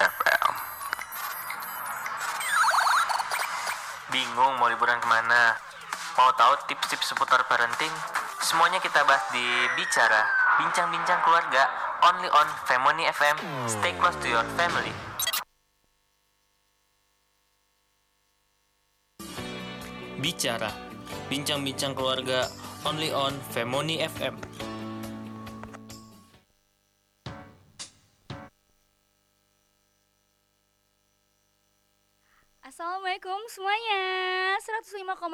FM. Bingung mau liburan ke mana? Mau tahu tips-tips seputar parenting? Semuanya kita bahas di Bicara, Bincang-Bincang Keluarga, only on Family FM. Stay close to your family. Bicara, Bincang-Bincang Keluarga, only on Family FM.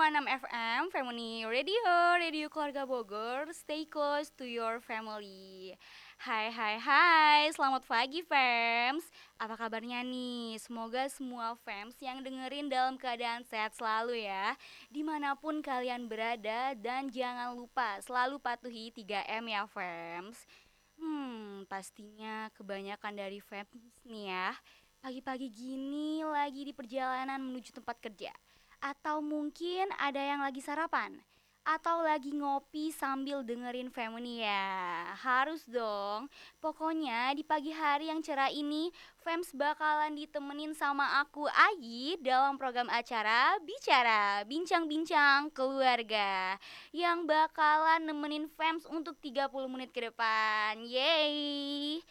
105,6 FM Family Radio Radio Keluarga Bogor. Stay close to your family. Hai hai hai. Selamat pagi fams. Apa kabarnya nih? Semoga semua fams yang dengerin dalam keadaan sehat selalu ya. Di mana pun kalian berada Dan jangan lupa selalu patuhi 3M ya fams. Hmm pastinya kebanyakan dari fams nih ya. Pagi-pagi gini lagi di perjalanan menuju tempat kerja Atau mungkin ada yang lagi sarapan? Atau lagi ngopi sambil dengerin family ya? Harus dong. Pokoknya di pagi hari yang cerah ini Fams bakalan ditemenin sama aku Ayi Dalam program acara Bicara Bincang-bincang keluarga. Yang bakalan nemenin Fams untuk 30 menit ke depan. Yeay.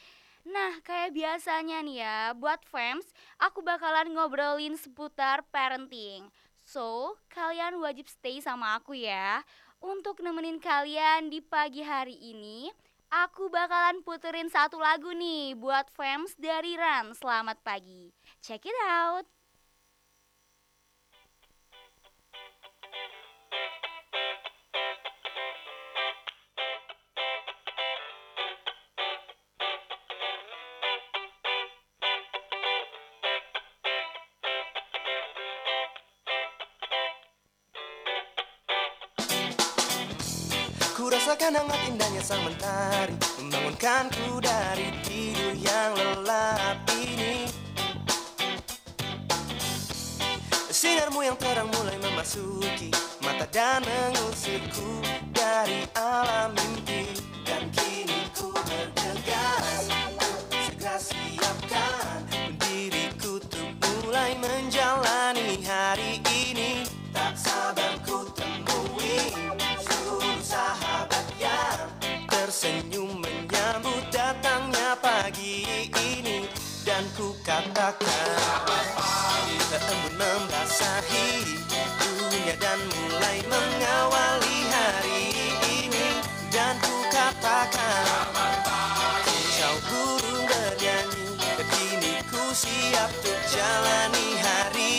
Nah, kayak biasanya nih ya, buat fans, aku bakalan ngobrolin seputar parenting. So, kalian wajib stay sama aku ya. Untuk nemenin kalian di pagi hari ini, aku bakalan puterin satu lagu nih buat fans dari Ran. Selamat pagi. Check it out. Rasakan hangat indahnya sang mentari Membangunkanku dari tidur yang lelap ini. Sinarmu yang terang mulai memasuki Mata dan mengusirku dari alam mimpi. Dan kini ku bergegas Segera siapkan diriku untuk mulai menjalani katakan embun membasahi dunia dan mulai mengawali hari ini. Dan ku katakan kicau burung bernyanyi kini ku siap untuk jalani hari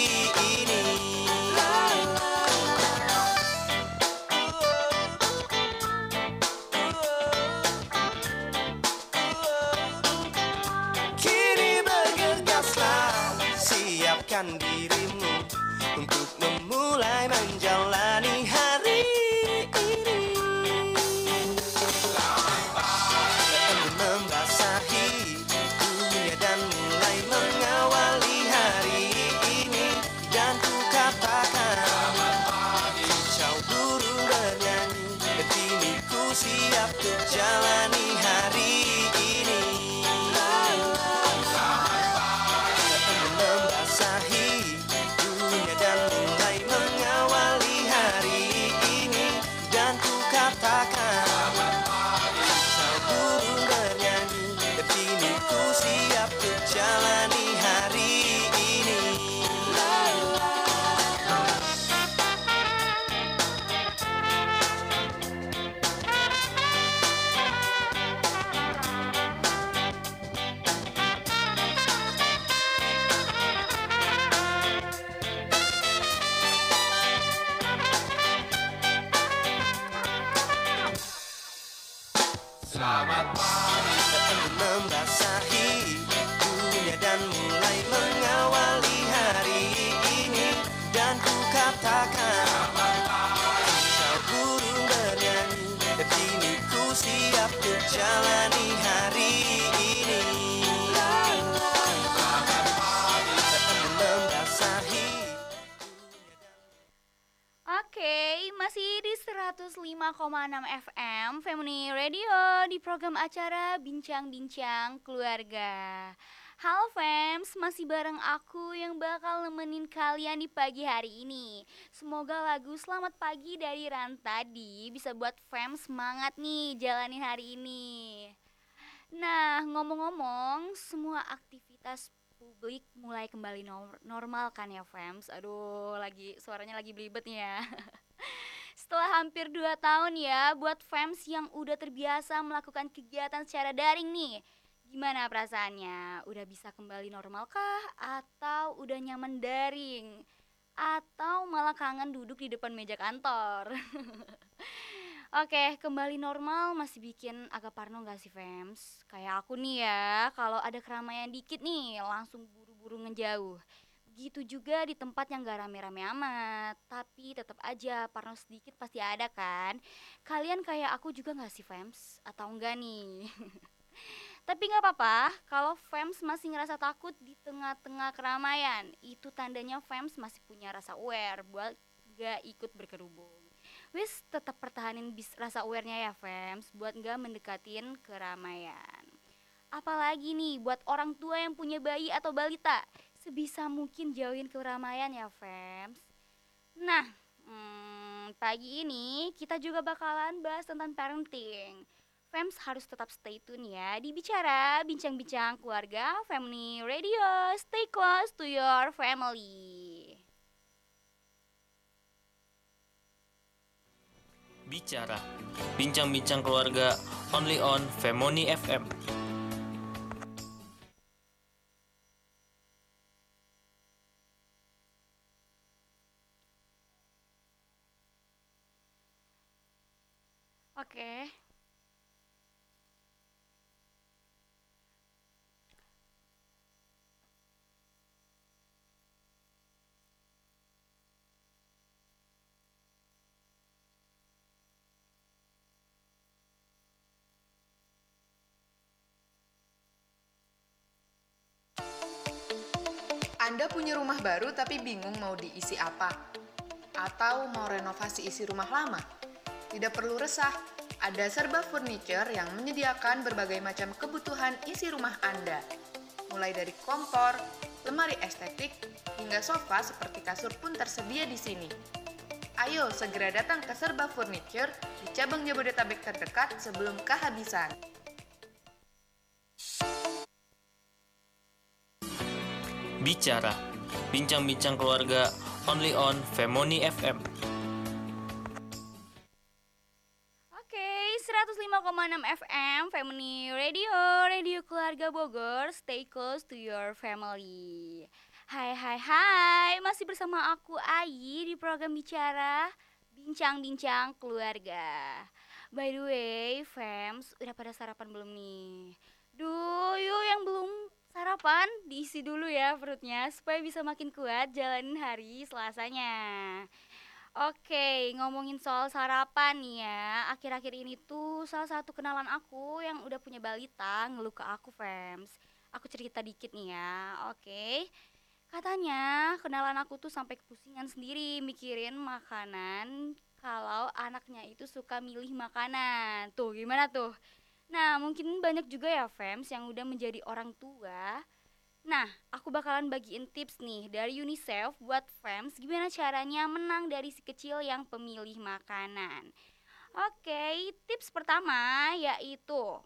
105,6 FM Family Radio di program acara Bincang-Bincang Keluarga. Halo fams, masih bareng aku yang bakal nemenin kalian di pagi hari ini. Semoga lagu Selamat Pagi dari Ran tadi bisa buat fams semangat nih jalani hari ini. Nah, ngomong-ngomong, semua aktivitas publik mulai kembali nor- normal kan ya fams Aduh, lagi suaranya lagi belibet nih ya Setelah hampir 2 tahun ya buat fans yang udah terbiasa melakukan kegiatan secara daring nih Gimana perasaannya? Udah bisa kembali normal kah? Atau udah nyaman daring? Atau malah kangen duduk di depan meja kantor? Oke, kembali normal masih bikin agak parno gak sih fans? Kayak aku nih ya, kalau ada keramaian dikit nih langsung buru-buru ngejauh Begitu juga di tempat yang gak rame-rame amat Tapi tetap aja parno sedikit pasti ada kan Kalian kayak aku juga gak sih fans? Atau enggak nih? Tapi nggak apa-apa, kalau fans masih ngerasa takut di tengah-tengah keramaian, itu tandanya fans masih punya rasa aware buat gak ikut berkerubung. Wis tetap pertahanin bis rasa awarenya ya fans, buat nggak mendekatin keramaian. Apalagi nih buat orang tua yang punya bayi atau balita, sebisa mungkin jauhin keramaian ya fans. Nah, hmm, pagi ini kita juga bakalan bahas tentang parenting. Fems harus tetap stay tune ya di Bicara, bincang-bincang keluarga, family radio, stay close to your family. Bicara, bincang-bincang keluarga only on Femoni FM. Anda punya rumah baru tapi bingung mau diisi apa? Atau mau renovasi isi rumah lama? Tidak perlu resah, ada Serba Furniture yang menyediakan berbagai macam kebutuhan isi rumah Anda. Mulai dari kompor, lemari estetik, hingga sofa seperti kasur pun tersedia di sini. Ayo segera datang ke Serba Furniture di cabang Jabodetabek terdekat sebelum kehabisan. Bicara, bincang-bincang keluarga only on Femoni FM. Oke, 105,6 FM Family Radio, Radio Keluarga Bogor. Stay close to your family. Hai hai hai, masih bersama aku Ayi di program Bicara Bincang-bincang Keluarga. By the way, fams, udah pada sarapan belum nih? Duh, yuk yang belum sarapan diisi dulu ya perutnya supaya bisa makin kuat jalanin hari Selasanya. Oke, ngomongin soal sarapan nih ya. Akhir-akhir ini tuh salah satu kenalan aku yang udah punya balita ngeluh ke aku, fams. Aku cerita dikit nih ya. Oke. Katanya kenalan aku tuh sampai kepusingan sendiri mikirin makanan kalau anaknya itu suka milih makanan. Tuh, gimana tuh? Nah, mungkin banyak juga ya fams yang udah menjadi orang tua Nah, aku bakalan bagiin tips nih dari UNICEF buat fans gimana caranya menang dari si kecil yang pemilih makanan. Oke, tips pertama yaitu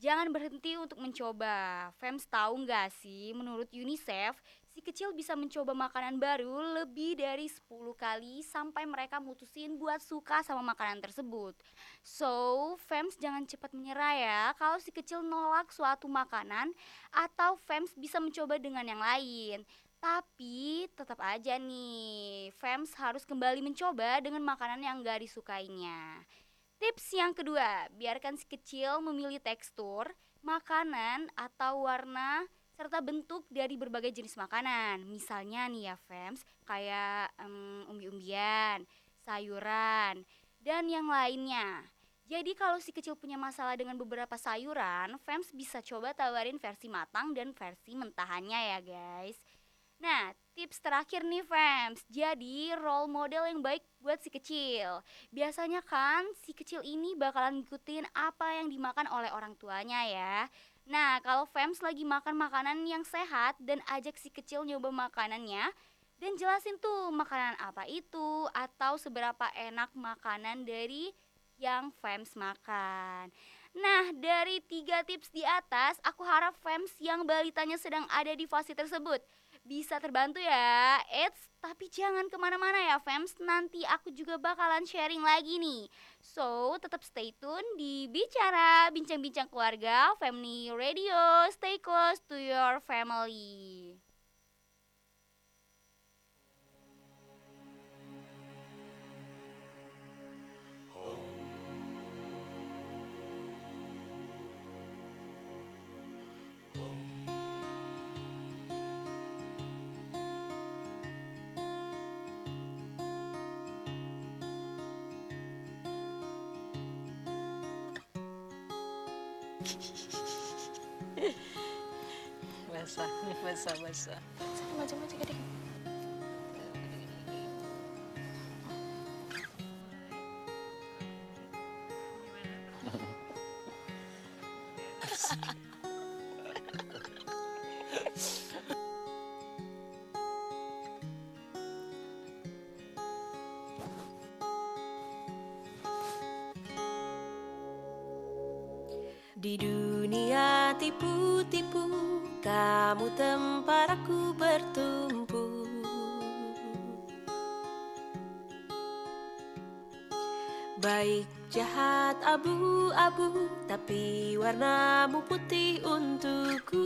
jangan berhenti untuk mencoba. Fans tahu nggak sih menurut UNICEF si kecil bisa mencoba makanan baru lebih dari 10 kali sampai mereka mutusin buat suka sama makanan tersebut. So, fans jangan cepat menyerah ya kalau si kecil nolak suatu makanan atau fans bisa mencoba dengan yang lain. Tapi tetap aja nih, fans harus kembali mencoba dengan makanan yang gak disukainya. Tips yang kedua, biarkan si kecil memilih tekstur, makanan, atau warna serta bentuk dari berbagai jenis makanan. Misalnya nih ya, fans, kayak um, umbi-umbian, sayuran, dan yang lainnya. Jadi kalau si kecil punya masalah dengan beberapa sayuran, Fems bisa coba tawarin versi matang dan versi mentahannya ya guys. Nah, tips terakhir nih Fems, jadi role model yang baik buat si kecil. Biasanya kan si kecil ini bakalan ngikutin apa yang dimakan oleh orang tuanya ya. Nah, kalau fans lagi makan makanan yang sehat dan ajak si kecil nyoba makanannya dan jelasin tuh makanan apa itu atau seberapa enak makanan dari yang fans makan. Nah, dari tiga tips di atas, aku harap fans yang balitanya sedang ada di fase tersebut bisa terbantu ya. Eits, tapi jangan ke mana-mana ya fans, nanti aku juga bakalan sharing lagi nih. So, tetap stay tune di Bicara, Bincang-Bincang Keluarga, Family Radio, stay close to your family. Basah basah basah Macam-macam gede. Di dunia tipu-tipu Kamu tempat aku bertumpu. Baik jahat abu-abu Tapi warnamu putih untukku.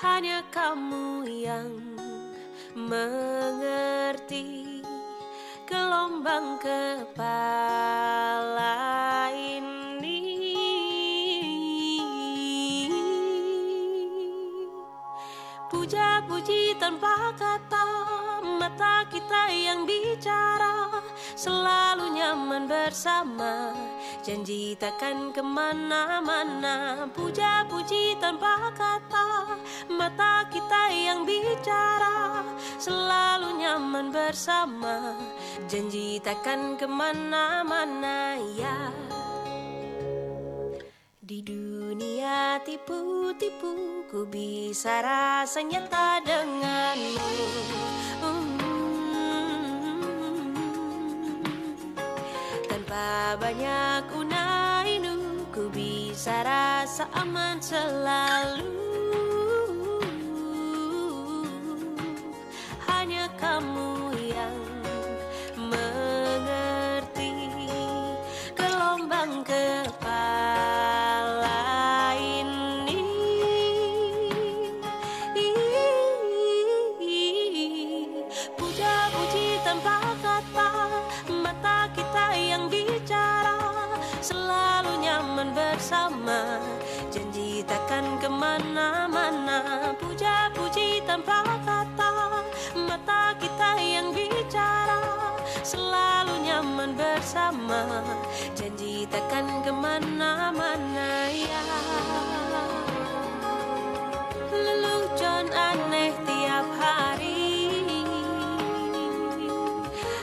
Hanya kamu yang mengerti gelombang kepala Mata kita yang bicara Selalu nyaman bersama. Janji takkan ke mana-mana Puja-puji tanpa kata. Mata kita yang bicara Selalu nyaman bersama. Janji takkan ke mana-mana ya. Di dunia tipu-tipu ku bisa rasa nyata denganmu Banyak unainu ku bisa rasa aman selalu. Hanya kamu Janji takkan ke mana-mana ya. Lelucon aneh tiap hari.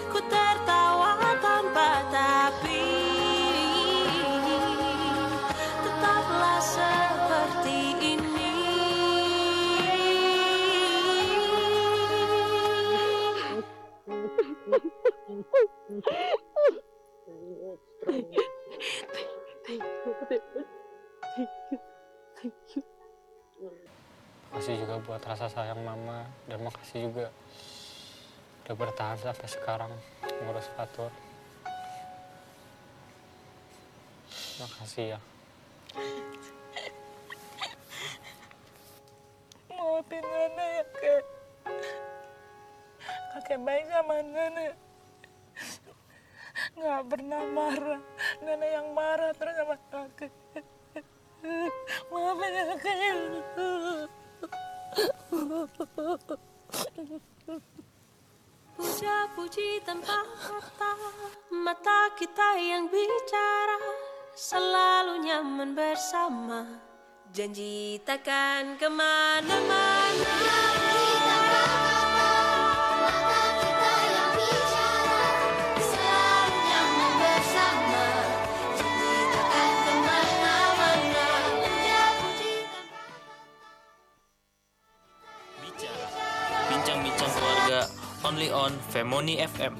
Ku tertawa tanpa tapi. Tetaplah seperti ini Makasih juga buat rasa sayang mama dan makasih juga udah bertahan sampai sekarang ngurus Fatur. Makasih ya. Maafin Nana ya kak Kakek baik sama Nana Nggak pernah marah. Nana yang marah terus sama kakek. Maafin kakek. Puja-puji tanpa kata Mata kita yang bicara Selalu nyaman bersama. Janji takkan ke mana-mana only on Femoni FM.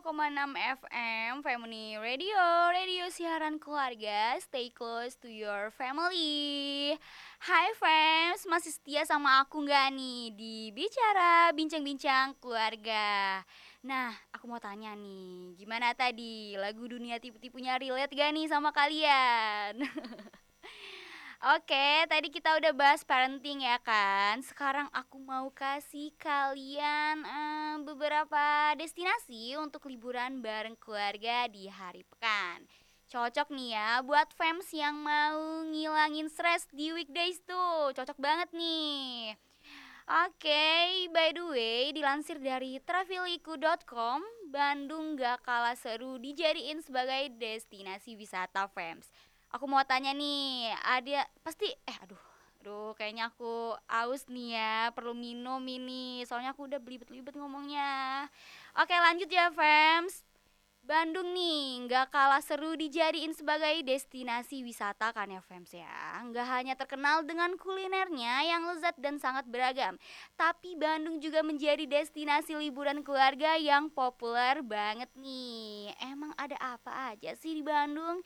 5,6 FM Family Radio. Radio siaran keluarga. Stay close to your family. Hai friends. Masih setia sama aku nggak nih Di Bicara Bincang-bincang Keluarga Nah aku mau tanya nih Gimana tadi Lagu dunia tipu-tipunya relate gak nih sama kalian Oke, tadi kita udah bahas parenting ya kan. Sekarang aku mau kasih kalian eh, beberapa destinasi untuk liburan bareng keluarga di hari pekan. Cocok nih ya buat fans yang mau ngilangin stres di weekdays tuh. Cocok banget nih. Oke, by the way, dilansir dari traveliku.com, Bandung gak kalah seru dijadiin sebagai destinasi wisata fans. Aku mau tanya nih, ada pasti eh aduh Aduh, kayaknya aku aus nih ya, perlu minum ini. Soalnya aku udah belibet-belibet ngomongnya. Oke, lanjut ya, fans. Bandung nih nggak kalah seru dijadiin sebagai destinasi wisata kan ya fans ya Nggak hanya terkenal dengan kulinernya yang lezat dan sangat beragam Tapi Bandung juga menjadi destinasi liburan keluarga yang populer banget nih Emang ada apa aja sih di Bandung?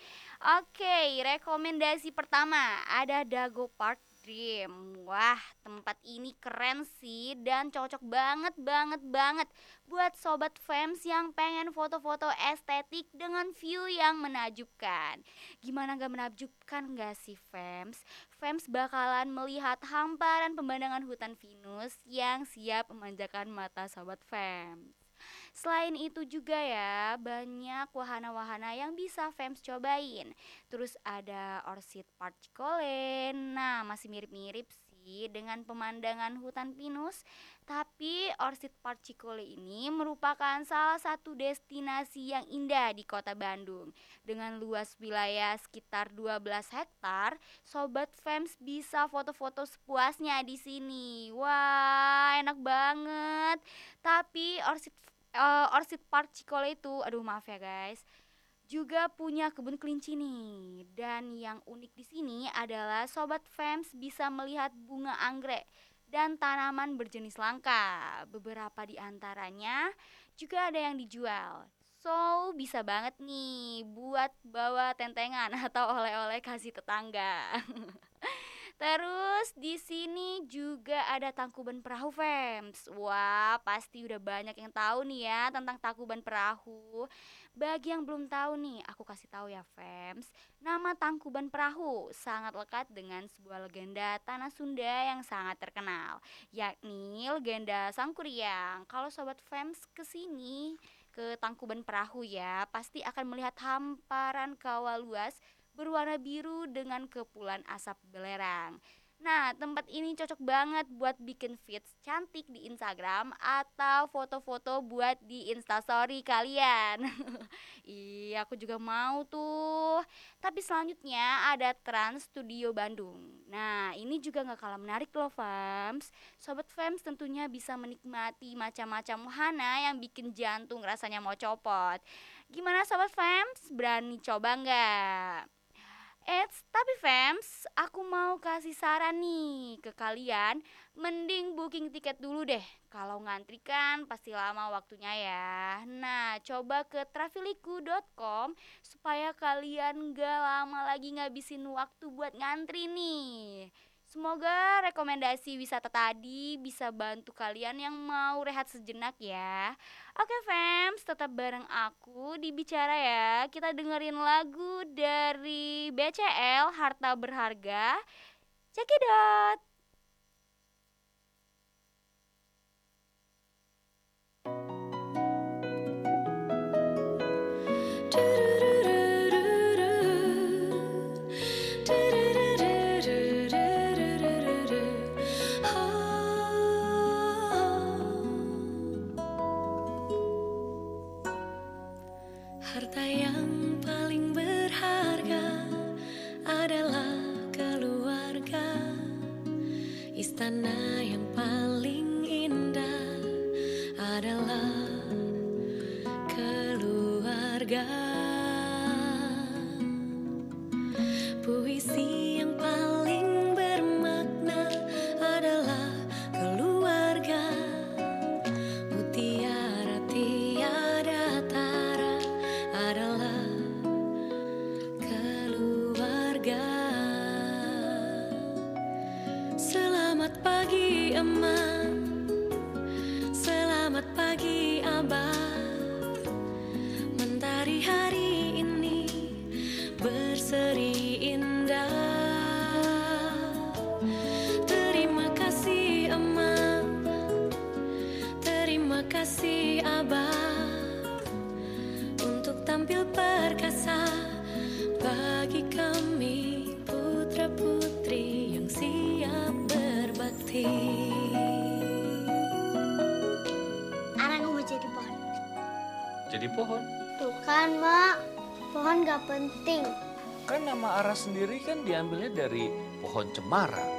Oke rekomendasi pertama ada Dago Park Dream Wah tempat ini keren sih dan cocok banget banget banget Buat sobat fans yang pengen foto-foto estetik dengan view yang menakjubkan. Gimana gak menakjubkan gak sih fans? Fans bakalan melihat hamparan pemandangan hutan pinus yang siap memanjakan mata sobat fans Selain itu juga ya, banyak wahana-wahana yang bisa fans cobain. Terus ada Orchid Park Cikolen. Nah, masih mirip-mirip sih dengan pemandangan hutan pinus, tapi Orchid Park Cikole ini merupakan salah satu destinasi yang indah di Kota Bandung. Dengan luas wilayah sekitar 12 hektar, sobat fans bisa foto-foto sepuasnya di sini. Wah, enak banget. Tapi Orchid uh, Orchid Park Cikole itu, aduh maaf ya guys, juga punya kebun kelinci nih. Dan yang unik di sini adalah sobat fans bisa melihat bunga anggrek dan tanaman berjenis langka. Beberapa di antaranya juga ada yang dijual. So, bisa banget nih buat bawa tentengan atau oleh-oleh kasih tetangga. Terus di sini juga ada Tangkuban Perahu Fams. Wah, pasti udah banyak yang tahu nih ya tentang Tangkuban Perahu. Bagi yang belum tahu nih, aku kasih tahu ya Fams. Nama Tangkuban Perahu sangat lekat dengan sebuah legenda tanah Sunda yang sangat terkenal, yakni legenda Sangkuriang. Kalau sobat Fams ke sini ke Tangkuban Perahu ya, pasti akan melihat hamparan kawah luas berwarna biru dengan kepulan asap belerang. Nah, tempat ini cocok banget buat bikin feeds cantik di Instagram atau foto-foto buat di Instastory kalian. iya, aku juga mau tuh. Tapi selanjutnya ada Trans Studio Bandung. Nah, ini juga gak kalah menarik loh, fans. Sobat fans tentunya bisa menikmati macam-macam wahana yang bikin jantung rasanya mau copot. Gimana sobat fans? Berani coba nggak? Eits, tapi fans, aku mau kasih saran nih ke kalian. Mending booking tiket dulu deh. Kalau ngantri kan pasti lama waktunya ya. Nah, coba ke traveliku.com Supaya kalian gak lama lagi ngabisin waktu buat ngantri nih Semoga rekomendasi wisata tadi bisa bantu kalian yang mau rehat sejenak ya. Oke fans, tetap bareng aku di Bicara ya. Kita dengerin lagu dari BCL Harta Berharga. Cekidot. Harta yang Pohon gak penting. Kan nama Ara sendiri kan diambilnya dari pohon cemara.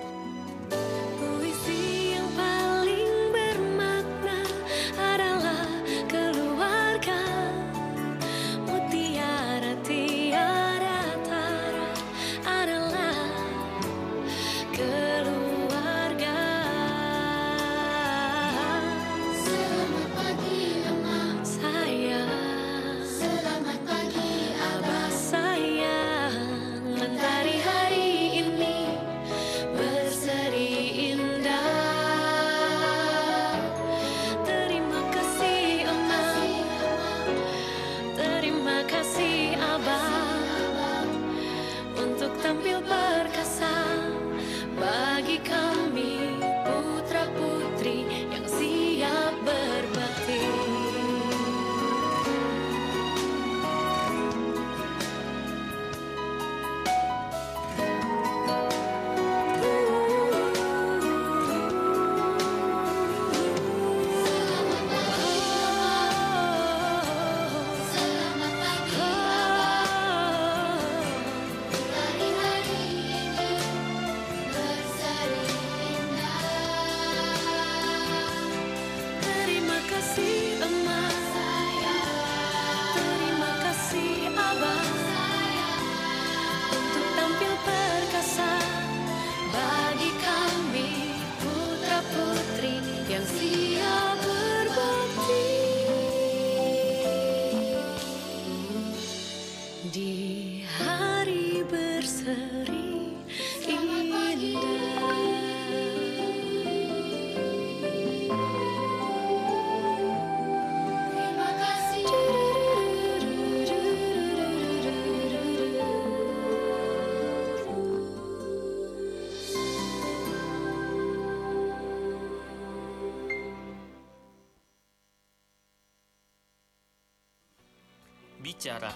Bicara,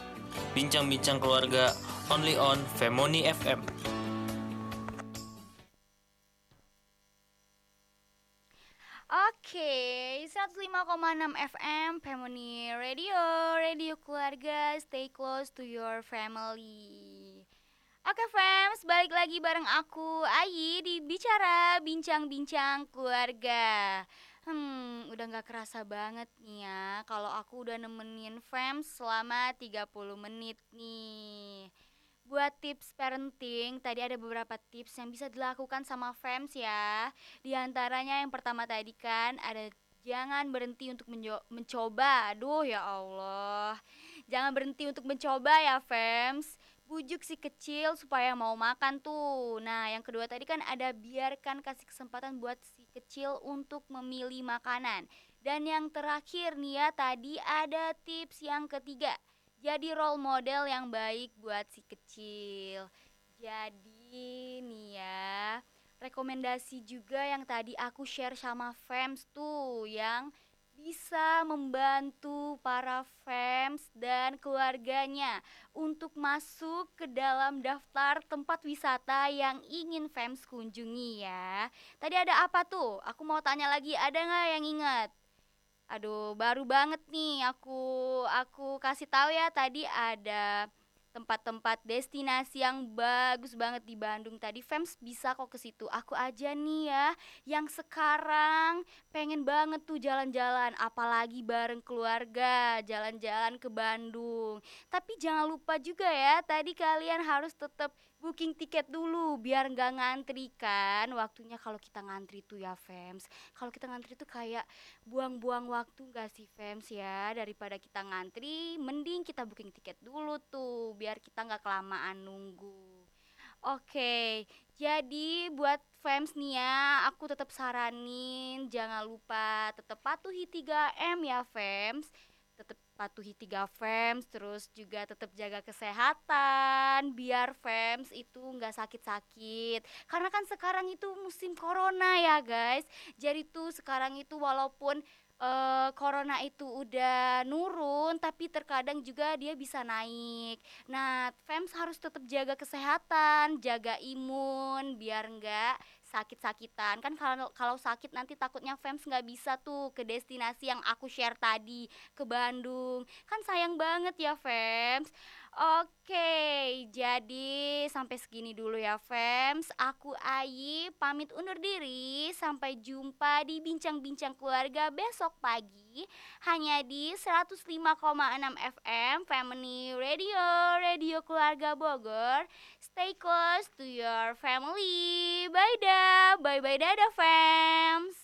bincang-bincang keluarga only on Femoni FM. Oke, 105,6 FM Family Radio, radio keluarga, stay close to your family. Oke fams, balik lagi bareng aku Ayi di Bicara Bincang-Bincang Keluarga Hmm, udah gak kerasa banget nih ya Kalau aku udah nemenin fams selama 30 menit nih. Buat tips parenting, tadi ada beberapa tips yang bisa dilakukan sama fams ya. Di antaranya yang pertama tadi kan ada jangan berhenti untuk mencoba. Aduh ya Allah. Jangan berhenti untuk mencoba ya fams Bujuk si kecil supaya mau makan tuh. Nah yang kedua tadi kan ada biarkan kasih kesempatan buat si kecil untuk memilih makanan. Dan yang terakhir nih ya tadi ada tips yang ketiga. Jadi role model yang baik buat si kecil. Jadi nih ya Rekomendasi juga yang tadi aku share sama fams tuh Yang bisa membantu para fans dan keluarganya untuk masuk ke dalam daftar tempat wisata yang ingin fans kunjungi ya. Tadi ada apa tuh? Aku mau tanya lagi, ada nggak yang ingat? Aduh, baru banget nih aku aku kasih tahu ya tadi ada tempat-tempat destinasi yang bagus banget di Bandung tadi. Fems bisa kok ke situ. Aku aja nih ya yang sekarang pengen banget tuh jalan-jalan apalagi bareng keluarga jalan-jalan ke Bandung. Tapi jangan lupa juga ya tadi kalian harus tetap booking tiket dulu biar nggak ngantri kan. Waktunya kalau kita ngantri tuh ya Fems. Kalau kita ngantri tuh kayak buang-buang waktu gak sih Fems ya? Daripada kita ngantri mending kita booking tiket dulu tuh biar kita nggak kelamaan nunggu. Oke, jadi buat fans nih ya, aku tetap saranin jangan lupa tetap patuhi 3M ya fans. Patuhi 3 fans, terus juga tetap jaga kesehatan biar fans itu nggak sakit-sakit. Karena kan sekarang itu musim corona ya guys. Jadi tuh sekarang itu walaupun eh, corona itu udah nurun tapi terkadang juga dia bisa naik. Nah, Fems harus tetap jaga kesehatan, jaga imun biar enggak sakit-sakitan. Kan kalau kalau sakit nanti takutnya Fems nggak bisa tuh ke destinasi yang aku share tadi ke Bandung. Kan sayang banget ya Fems. Oke, jadi sampai segini dulu ya Fems. Aku Ayi pamit undur diri. Sampai jumpa di bincang-bincang keluarga besok pagi hanya di 105,6 FM Family Radio, Radio Keluarga Bogor. Stay close to your family. Bye dah. Bye-bye dadah Fems.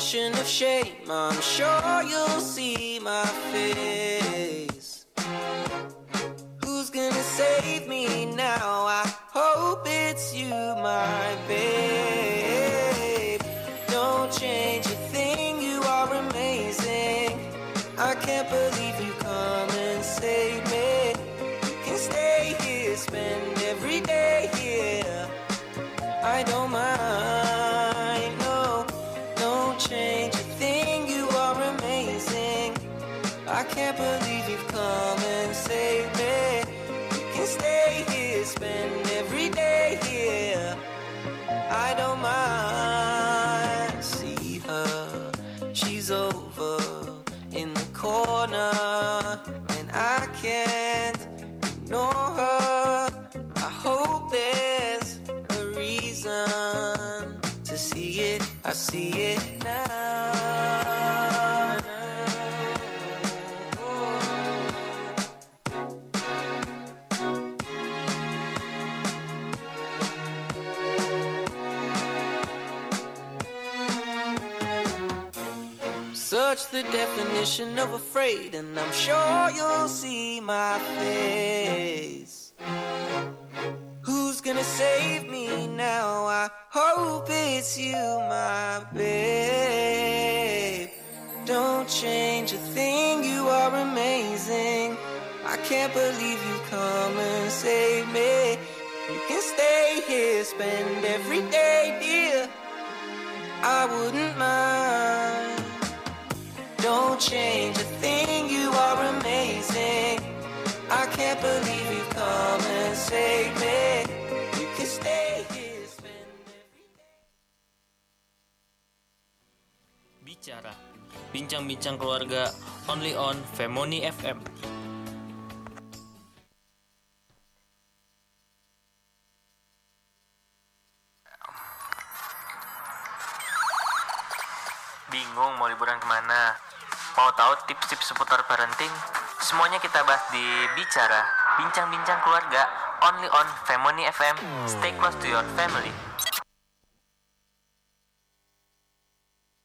Definition of shame. I'm sure you'll see my face. The definition of afraid, and I'm sure you'll see my face. Who's gonna save me now? I hope it's you, my babe. Don't change a thing, you are amazing. I can't believe you come and save me. You can stay here, spend every day, dear. I wouldn't mind. Don't change a thing, you are amazing. I can't believe you come and save me. You can stay here, spend every Bicara, bincang-bincang keluarga only on Femoni FM. Bingung mau liburan ke mana? Mau tahu tips-tips seputar parenting? Semuanya kita bahas di Bicara, bincang-bincang keluarga only on Femoni FM. Stay close to your family.